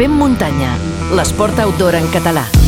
Fem muntanya, l'esport outdoor en català.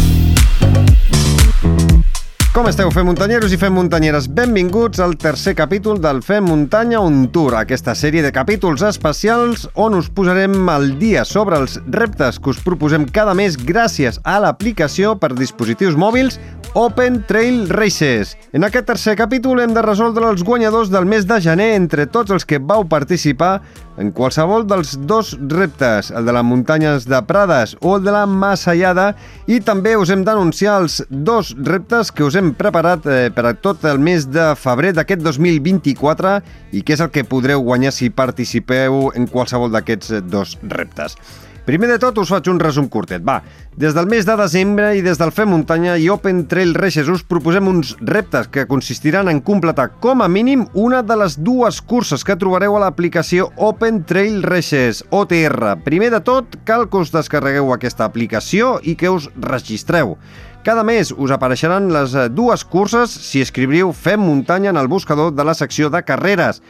Com esteu, fem muntanyeros i fem muntanyeres? Benvinguts al tercer capítol del Fem Muntanya on Tour, aquesta sèrie de capítols especials on us posarem al dia sobre els reptes que us proposem cada mes gràcies a l'aplicació per dispositius mòbils Open Trail Races. En aquest tercer capítol hem de resoldre els guanyadors del mes de gener entre tots els que vau participar en qualsevol dels dos reptes, el de les muntanyes de Prades o el de la Massallada, i també us hem d'anunciar els dos reptes que us hem preparat eh, per a tot el mes de febrer d'aquest 2024 i que és el que podreu guanyar si participeu en qualsevol d'aquests dos reptes. Primer de tot us faig un resum curtet. Va, des del mes de desembre i des del Fem Muntanya i Open Trail Races us proposem uns reptes que consistiran en completar com a mínim una de les dues curses que trobareu a l'aplicació Open Trail Races, OTR. Primer de tot, cal que us descarregueu aquesta aplicació i que us registreu. Cada mes us apareixeran les dues curses si escriviu Fem Muntanya en el buscador de la secció de carreres.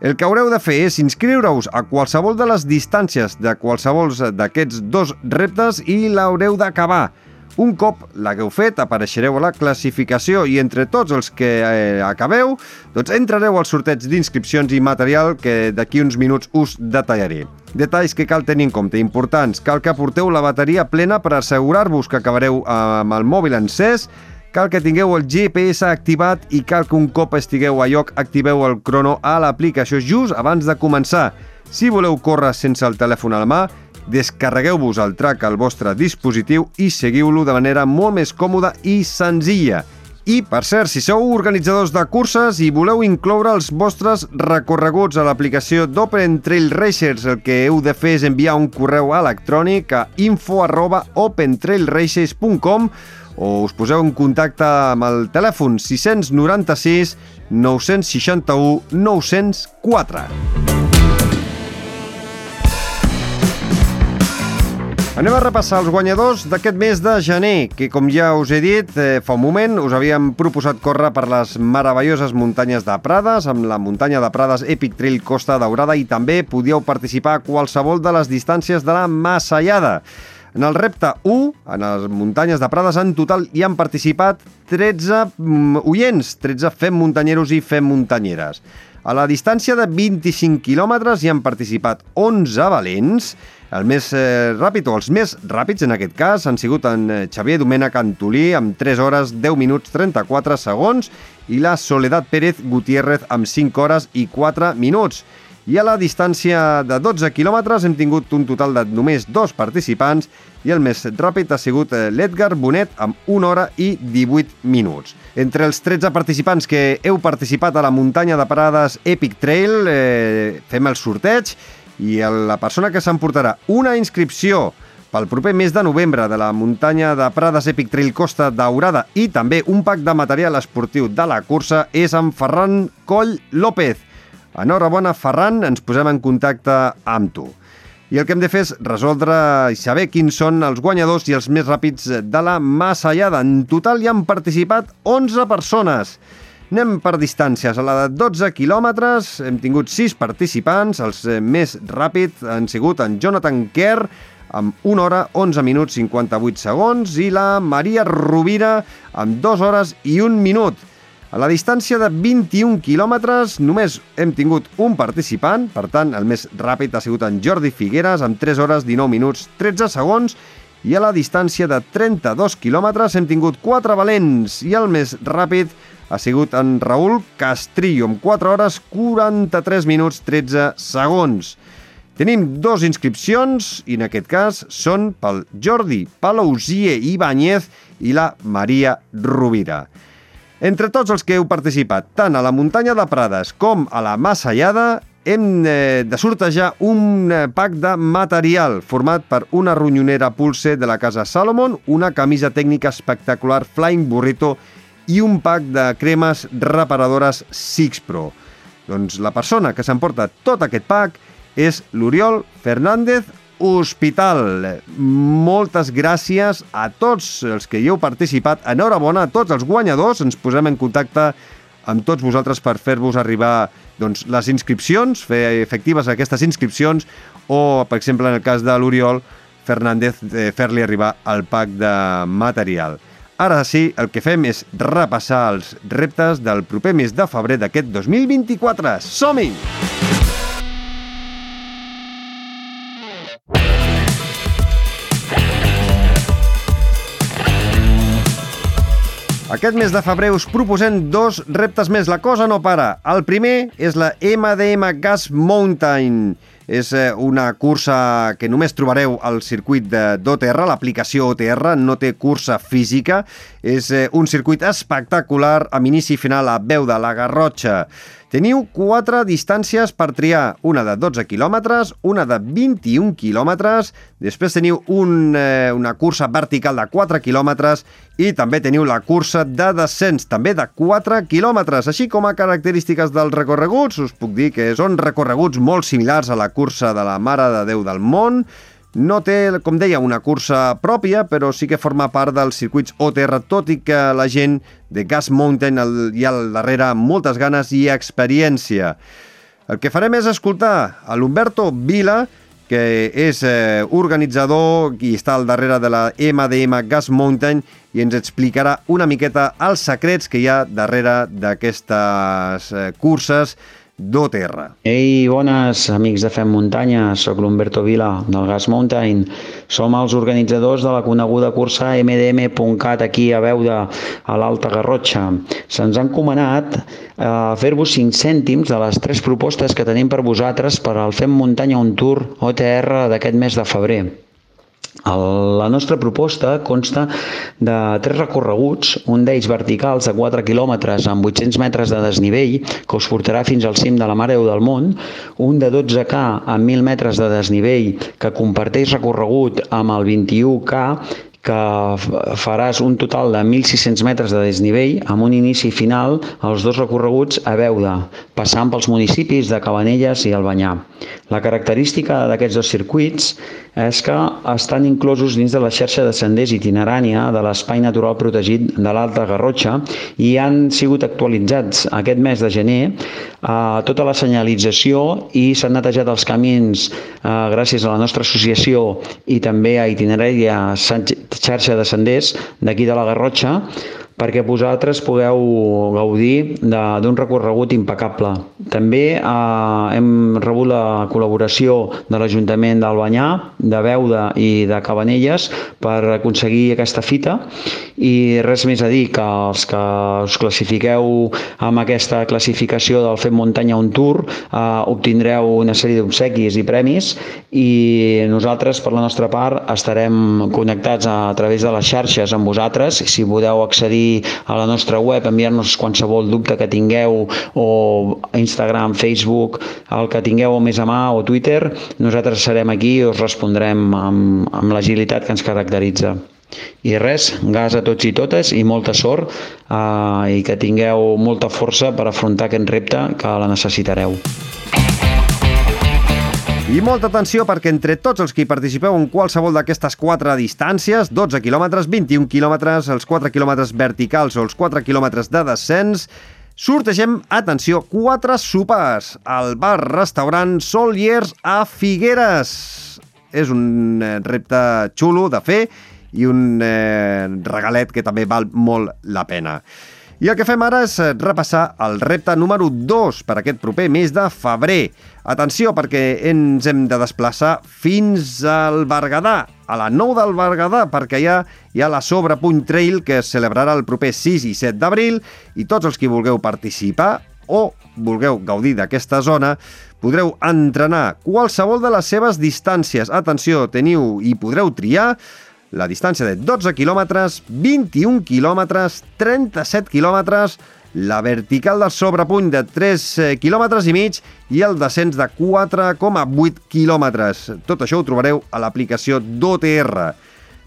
El que haureu de fer és inscriure-us a qualsevol de les distàncies de qualsevol d'aquests dos reptes i l'haureu d'acabar. Un cop l'hagueu fet, apareixereu a la classificació i entre tots els que eh, acabeu, doncs entrareu al sorteig d'inscripcions i material que d'aquí uns minuts us detallaré. Detalls que cal tenir en compte, importants. Cal que porteu la bateria plena per assegurar-vos que acabareu amb el mòbil encès, cal que tingueu el GPS activat i cal que un cop estigueu a lloc activeu el crono a l'aplicació just abans de començar. Si voleu córrer sense el telèfon a la mà, descarregueu-vos el track al vostre dispositiu i seguiu-lo de manera molt més còmoda i senzilla. I, per cert, si sou organitzadors de curses i voleu incloure els vostres recorreguts a l'aplicació d'Open Trail Racers, el que heu de fer és enviar un correu electrònic a info arroba opentrailracers.com o us poseu en contacte amb el telèfon 696 961 904. Anem a repassar els guanyadors d'aquest mes de gener, que com ja us he dit eh, fa un moment, us havíem proposat córrer per les meravelloses muntanyes de Prades, amb la muntanya de Prades Epic Trail Costa Daurada i també podíeu participar a qualsevol de les distàncies de la Massallada. En el repte 1, en les muntanyes de Prades, en total hi han participat 13 mm, oients, 13 fem muntanyeros i fem muntanyeres. A la distància de 25 quilòmetres hi han participat 11 valents. El més eh, ràpid, o els més ràpids en aquest cas, han sigut en eh, Xavier Domènech Antolí amb 3 hores 10 minuts 34 segons i la Soledad Pérez Gutiérrez amb 5 hores i 4 minuts. I a la distància de 12 quilòmetres hem tingut un total de només dos participants i el més ràpid ha sigut eh, l'Edgar Bonet amb 1 hora i 18 minuts. Entre els 13 participants que heu participat a la muntanya de parades Epic Trail eh, fem el sorteig i la persona que s'emportarà una inscripció pel proper mes de novembre de la muntanya de Prades Epic Trail Costa Daurada i també un pack de material esportiu de la cursa és en Ferran Coll López. Enhorabona, Ferran, ens posem en contacte amb tu. I el que hem de fer és resoldre i saber quins són els guanyadors i els més ràpids de la Massallada. En total hi han participat 11 persones. Anem per distàncies. A la de 12 quilòmetres hem tingut 6 participants. Els més ràpids han sigut en Jonathan Kerr, amb 1 hora, 11 minuts, 58 segons, i la Maria Rovira, amb 2 hores i 1 minut. A la distància de 21 quilòmetres només hem tingut un participant, per tant, el més ràpid ha sigut en Jordi Figueres, amb 3 hores, 19 minuts, 13 segons, i a la distància de 32 quilòmetres hem tingut 4 valents, i el més ràpid ha sigut en Raül Castrillo, amb 4 hores, 43 minuts, 13 segons. Tenim dos inscripcions, i en aquest cas són pel Jordi Palousie Ibáñez i la Maria Rovira. Entre tots els que heu participat, tant a la muntanya de Prades com a la Massallada, hem eh, de sortejar un eh, pack de material format per una ronyonera Pulse de la casa Salomon, una camisa tècnica espectacular Flying Burrito i un pack de cremes reparadores Six Pro. Doncs la persona que s'emporta tot aquest pack és l'Oriol Fernández Hospital. Moltes gràcies a tots els que hi heu participat. Enhorabona a tots els guanyadors. Ens posem en contacte amb tots vosaltres per fer-vos arribar doncs, les inscripcions, fer efectives aquestes inscripcions o, per exemple, en el cas de l'Oriol, Fernández eh, fer-li arribar el pack de material. Ara sí, el que fem és repassar els reptes del proper mes de febrer d'aquest 2024. Som-hi! Aquest mes de febrer us proposem dos reptes més. La cosa no para. El primer és la MDM Gas Mountain. És eh, una cursa que només trobareu al circuit d'OTR, l'aplicació OTR, no té cursa física. És eh, un circuit espectacular amb inici i final a Veu de la Garrotxa. Teniu quatre distàncies per triar, una de 12 quilòmetres, una de 21 quilòmetres, després teniu un, eh, una cursa vertical de 4 quilòmetres i també teniu la cursa de descens, també de 4 quilòmetres. Així com a característiques dels recorreguts, us puc dir que són recorreguts molt similars a la cursa de la Mare de Déu del Món, no té, com deia, una cursa pròpia, però sí que forma part dels circuits OTR, tot i que la gent de Gas Mountain hi ha al darrere moltes ganes i experiència. El que farem és escoltar a l'Humberto Vila, que és eh, organitzador i està al darrere de la MDM Gas Mountain i ens explicarà una miqueta els secrets que hi ha darrere d'aquestes eh, curses d'OTR. Ei, bones amics de Fem Muntanya, sóc l'Humberto Vila del Gas Mountain. Som els organitzadors de la coneguda cursa MDM.cat aquí a Beuda, a l'Alta Garrotxa. Se'ns han comanat a eh, fer-vos 5 cèntims de les tres propostes que tenim per vosaltres per al Fem Muntanya un Tour OTR d'aquest mes de febrer. La nostra proposta consta de tres recorreguts, un d'ells verticals de 4 quilòmetres amb 800 metres de desnivell, que us portarà fins al cim de la Mare del Món, un de 12K amb 1.000 metres de desnivell, que comparteix recorregut amb el 21K que faràs un total de 1.600 metres de desnivell amb un inici final als dos recorreguts a Beuda, passant pels municipis de Cabanelles i Albanyà. La característica d'aquests dos circuits és que estan inclosos dins de la xarxa de senders itinerània de l'Espai Natural Protegit de l'Alta Garrotxa i han sigut actualitzats aquest mes de gener. A tota la senyalització i s'han netejat els camins eh, gràcies a la nostra associació i també a itinerària xarxa de senders d'aquí de la Garrotxa perquè vosaltres pugueu gaudir d'un recorregut impecable. També eh, hem rebut la col·laboració de l'Ajuntament d'Albanyà, de Beuda i de Cabanelles per aconseguir aquesta fita i res més a dir que els que us classifiqueu amb aquesta classificació del Fem Muntanya un Tour eh, obtindreu una sèrie d'obsequis i premis i nosaltres per la nostra part estarem connectats a, través de les xarxes amb vosaltres si podeu accedir a la nostra web, enviar-nos qualsevol dubte que tingueu o Instagram, Facebook, el que tingueu més a mà o Twitter, nosaltres serem aquí i us respondrem amb, amb l'agilitat que ens caracteritza. I res, gas a tots i totes i molta sort eh, i que tingueu molta força per afrontar aquest repte que la necessitareu. I molta atenció perquè entre tots els que hi participeu en qualsevol d'aquestes quatre distàncies, 12 quilòmetres, 21 quilòmetres, els 4 quilòmetres verticals o els 4 quilòmetres de descens, sortegem, atenció, quatre sopars al bar-restaurant Soliers a Figueres. És un eh, repte xulo de fer i un eh, regalet que també val molt la pena. I el que fem ara és eh, repassar el repte número 2 per aquest proper mes de febrer. Atenció, perquè ens hem de desplaçar fins al Berguedà, a la Nou del Berguedà, perquè allà hi ha la Sobrepunt Trail que es celebrarà el proper 6 i 7 d'abril i tots els que vulgueu participar o vulgueu gaudir d'aquesta zona podreu entrenar qualsevol de les seves distàncies. Atenció, teniu i podreu triar la distància de 12 quilòmetres, 21 quilòmetres, 37 quilòmetres, la vertical de sobrepuny de 3 eh, quilòmetres i mig i el descens de 4,8 quilòmetres. Tot això ho trobareu a l'aplicació d'OTR.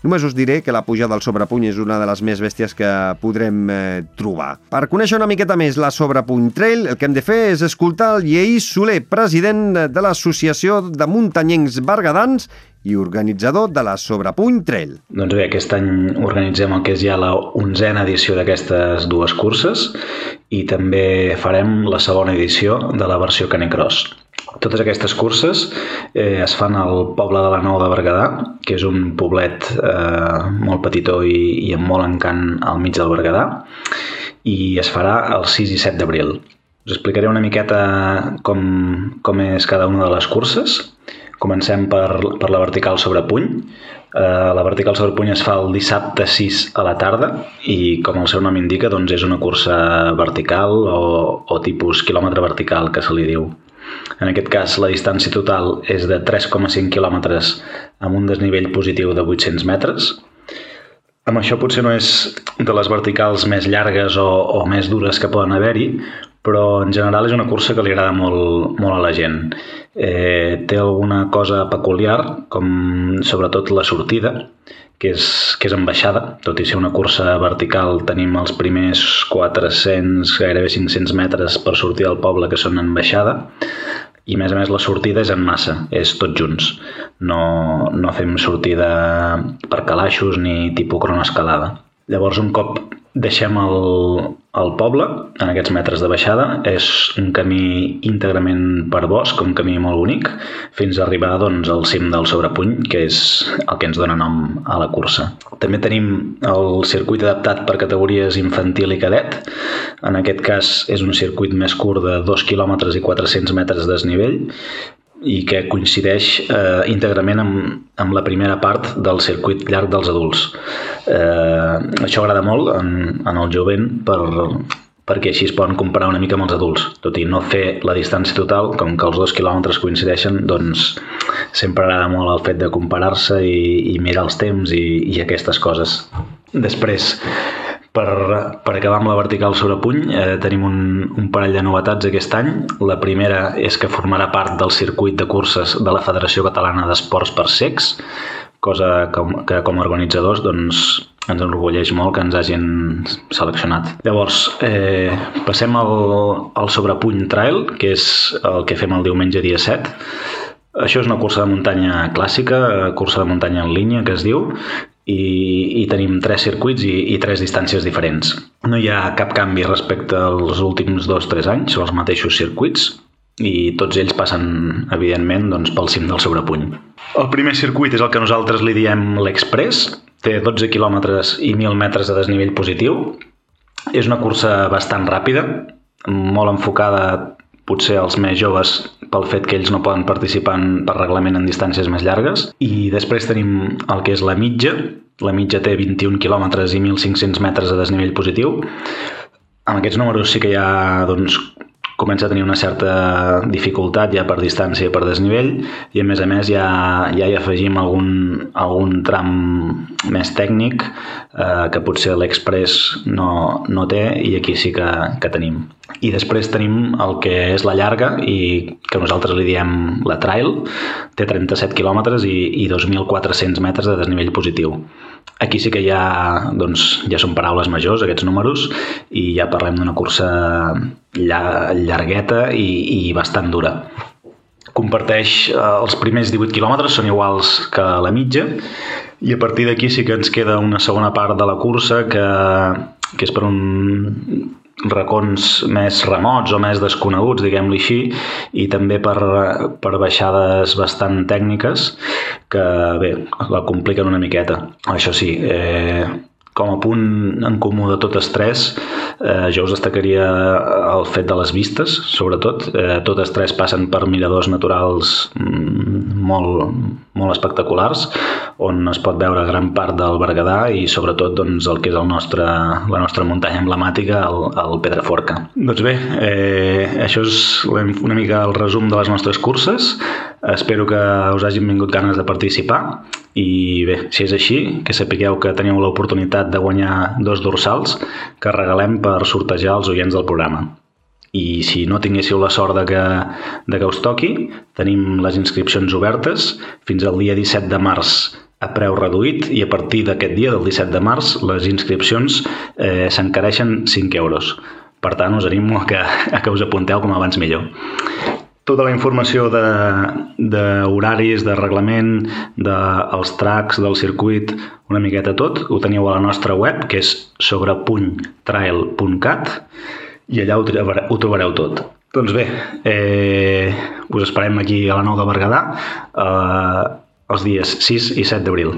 Només us diré que la pujada del sobrepuny és una de les més bèsties que podrem eh, trobar. Per conèixer una miqueta més la Sobrepuny Trail, el que hem de fer és escoltar el Lleí Soler, president de l'Associació de Muntanyencs Bergadans i organitzador de la Sobrepuny Trail. Doncs bé, aquest any organitzem el que és ja la onzena edició d'aquestes dues curses i també farem la segona edició de la versió Canicross. Totes aquestes curses eh, es fan al poble de la Nou de Berguedà, que és un poblet eh, molt petitó i, i amb molt encant al mig del Berguedà, i es farà el 6 i 7 d'abril. Us explicaré una miqueta com, com és cada una de les curses. Comencem per, per la vertical sobre puny. Eh, la vertical sobre puny es fa el dissabte 6 a la tarda i com el seu nom indica doncs és una cursa vertical o, o tipus quilòmetre vertical que se li diu. En aquest cas, la distància total és de 3,5 quilòmetres amb un desnivell positiu de 800 metres. Amb això potser no és de les verticals més llargues o, o més dures que poden haver-hi, però en general és una cursa que li agrada molt, molt a la gent. Eh, té alguna cosa peculiar, com sobretot la sortida, que és, que és en baixada, tot i ser una cursa vertical tenim els primers 400, gairebé 500 metres per sortir del poble que són en baixada i a més a més la sortida és en massa, és tots junts. No, no fem sortida per calaixos ni tipus cronoescalada. Llavors, un cop deixem el, el poble, en aquests metres de baixada, és un camí íntegrament per bosc, un camí molt bonic, fins a arribar doncs, al cim del Sobrepuny, que és el que ens dona nom a la cursa. També tenim el circuit adaptat per categories infantil i cadet. En aquest cas és un circuit més curt de 2 km i 400 metres de desnivell, i que coincideix eh, íntegrament amb, amb la primera part del circuit llarg dels adults. Eh, això agrada molt en, en el jovent per, perquè així es poden comparar una mica amb els adults. Tot i no fer la distància total, com que els dos quilòmetres coincideixen, doncs sempre agrada molt el fet de comparar-se i, i mirar els temps i, i aquestes coses. Després, per, per acabar amb la vertical sobre puny, eh, tenim un, un parell de novetats aquest any. La primera és que formarà part del circuit de curses de la Federació Catalana d'Esports per Secs, cosa que, que com a organitzadors doncs, ens enorgulleix molt que ens hagin seleccionat. Llavors, eh, passem al, al sobrepuny trail, que és el que fem el diumenge dia 7. Això és una cursa de muntanya clàssica, cursa de muntanya en línia, que es diu, i, i tenim tres circuits i, i tres distàncies diferents. No hi ha cap canvi respecte als últims dos o tres anys, són els mateixos circuits i tots ells passen, evidentment, doncs, pel cim del sobrepuny. El primer circuit és el que nosaltres li diem l'Express, té 12 quilòmetres i 1.000 metres de desnivell positiu. És una cursa bastant ràpida, molt enfocada potser els més joves pel fet que ells no poden participar per reglament en distàncies més llargues. I després tenim el que és la mitja. La mitja té 21 quilòmetres i 1.500 metres de desnivell positiu. Amb aquests números sí que hi ha doncs, comença a tenir una certa dificultat ja per distància per desnivell i a més a més ja, ja hi afegim algun, algun tram més tècnic eh, que potser l'Express no, no té i aquí sí que, que tenim. I després tenim el que és la llarga i que nosaltres li diem la trail, té 37 quilòmetres i, i 2.400 metres de desnivell positiu. Aquí sí que ja, doncs, ja són paraules majors, aquests números, i ja parlem d'una cursa llargueta i, i bastant dura. Comparteix eh, els primers 18 quilòmetres, són iguals que la mitja, i a partir d'aquí sí que ens queda una segona part de la cursa que, que és per un racons més remots o més desconeguts, diguem-li així, i també per, per baixades bastant tècniques que, bé, la compliquen una miqueta. Això sí, eh, com a punt en comú de totes tres, eh, jo us destacaria el fet de les vistes, sobretot. Eh, totes tres passen per miradors naturals mm, molt, molt espectaculars, on es pot veure gran part del Berguedà i sobretot doncs, el que és el nostre, la nostra muntanya emblemàtica, el, el Pedraforca. Doncs bé, eh, això és una mica el resum de les nostres curses. Espero que us hagin vingut ganes de participar i bé, si és així, que sapigueu que teniu l'oportunitat de guanyar dos dorsals que regalem per sortejar els oients del programa. I si no tinguéssiu la sort de que, de que us toqui, tenim les inscripcions obertes fins al dia 17 de març a preu reduït i a partir d'aquest dia, del 17 de març, les inscripcions eh, s'encareixen 5 euros. Per tant, us animo a que, a que us apunteu com abans millor tota la informació d'horaris, de, de reglament, dels de tracks, del circuit, una miqueta tot, ho teniu a la nostra web, que és sobrepunytrail.cat, i allà ho trobareu, ho trobareu tot. Doncs bé, eh, us esperem aquí a la Nou de Berguedà eh, els dies 6 i 7 d'abril.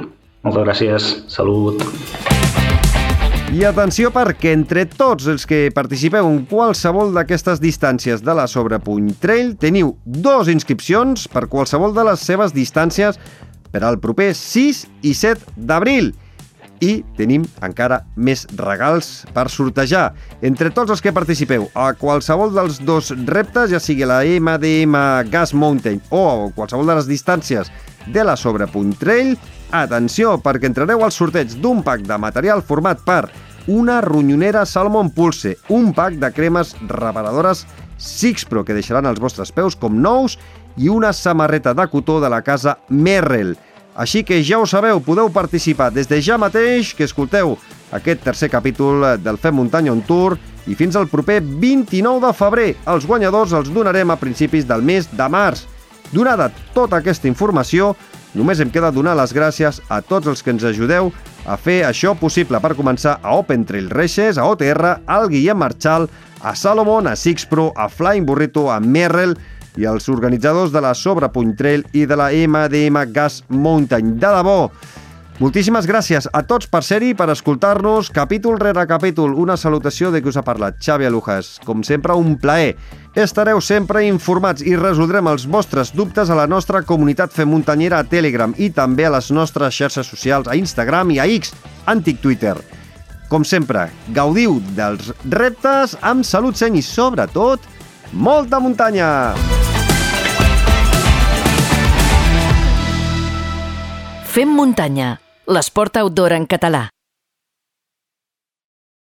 Moltes gràcies, salut. I atenció perquè entre tots els que participeu en qualsevol d'aquestes distàncies de la Sobrepuny Trail teniu dos inscripcions per qualsevol de les seves distàncies per al proper 6 i 7 d'abril i tenim encara més regals per sortejar. Entre tots els que participeu a qualsevol dels dos reptes, ja sigui la MDM Gas Mountain o qualsevol de les distàncies de la Sobrepunt Trail, atenció, perquè entrareu al sorteig d'un pack de material format per una ronyonera Salmon Pulse, un pack de cremes reparadores Sixpro que deixaran els vostres peus com nous i una samarreta de cotó de la casa Merrell. Així que ja ho sabeu, podeu participar des de ja mateix que escolteu aquest tercer capítol del Fem Muntanya on Tour i fins al proper 29 de febrer. Els guanyadors els donarem a principis del mes de març. Donada tota aquesta informació, només em queda donar les gràcies a tots els que ens ajudeu a fer això possible per començar a Open Trail Races, a OTR, al Guillem Marchal, a Salomon, a Sixpro, a Flying Burrito, a Merrell, i els organitzadors de la Sobrepuny Trail i de la MDM Gas Mountain. De debò, moltíssimes gràcies a tots per ser-hi, per escoltar-nos, capítol rere capítol. Una salutació de qui us ha parlat, Xavi Alujas. Com sempre, un plaer. Estareu sempre informats i resoldrem els vostres dubtes a la nostra comunitat Fem Muntanyera a Telegram i també a les nostres xarxes socials a Instagram i a X, antic Twitter. Com sempre, gaudiu dels reptes amb salut, seny i, sobretot, molta muntanya! Fem muntanya, l'esport outdoor en català.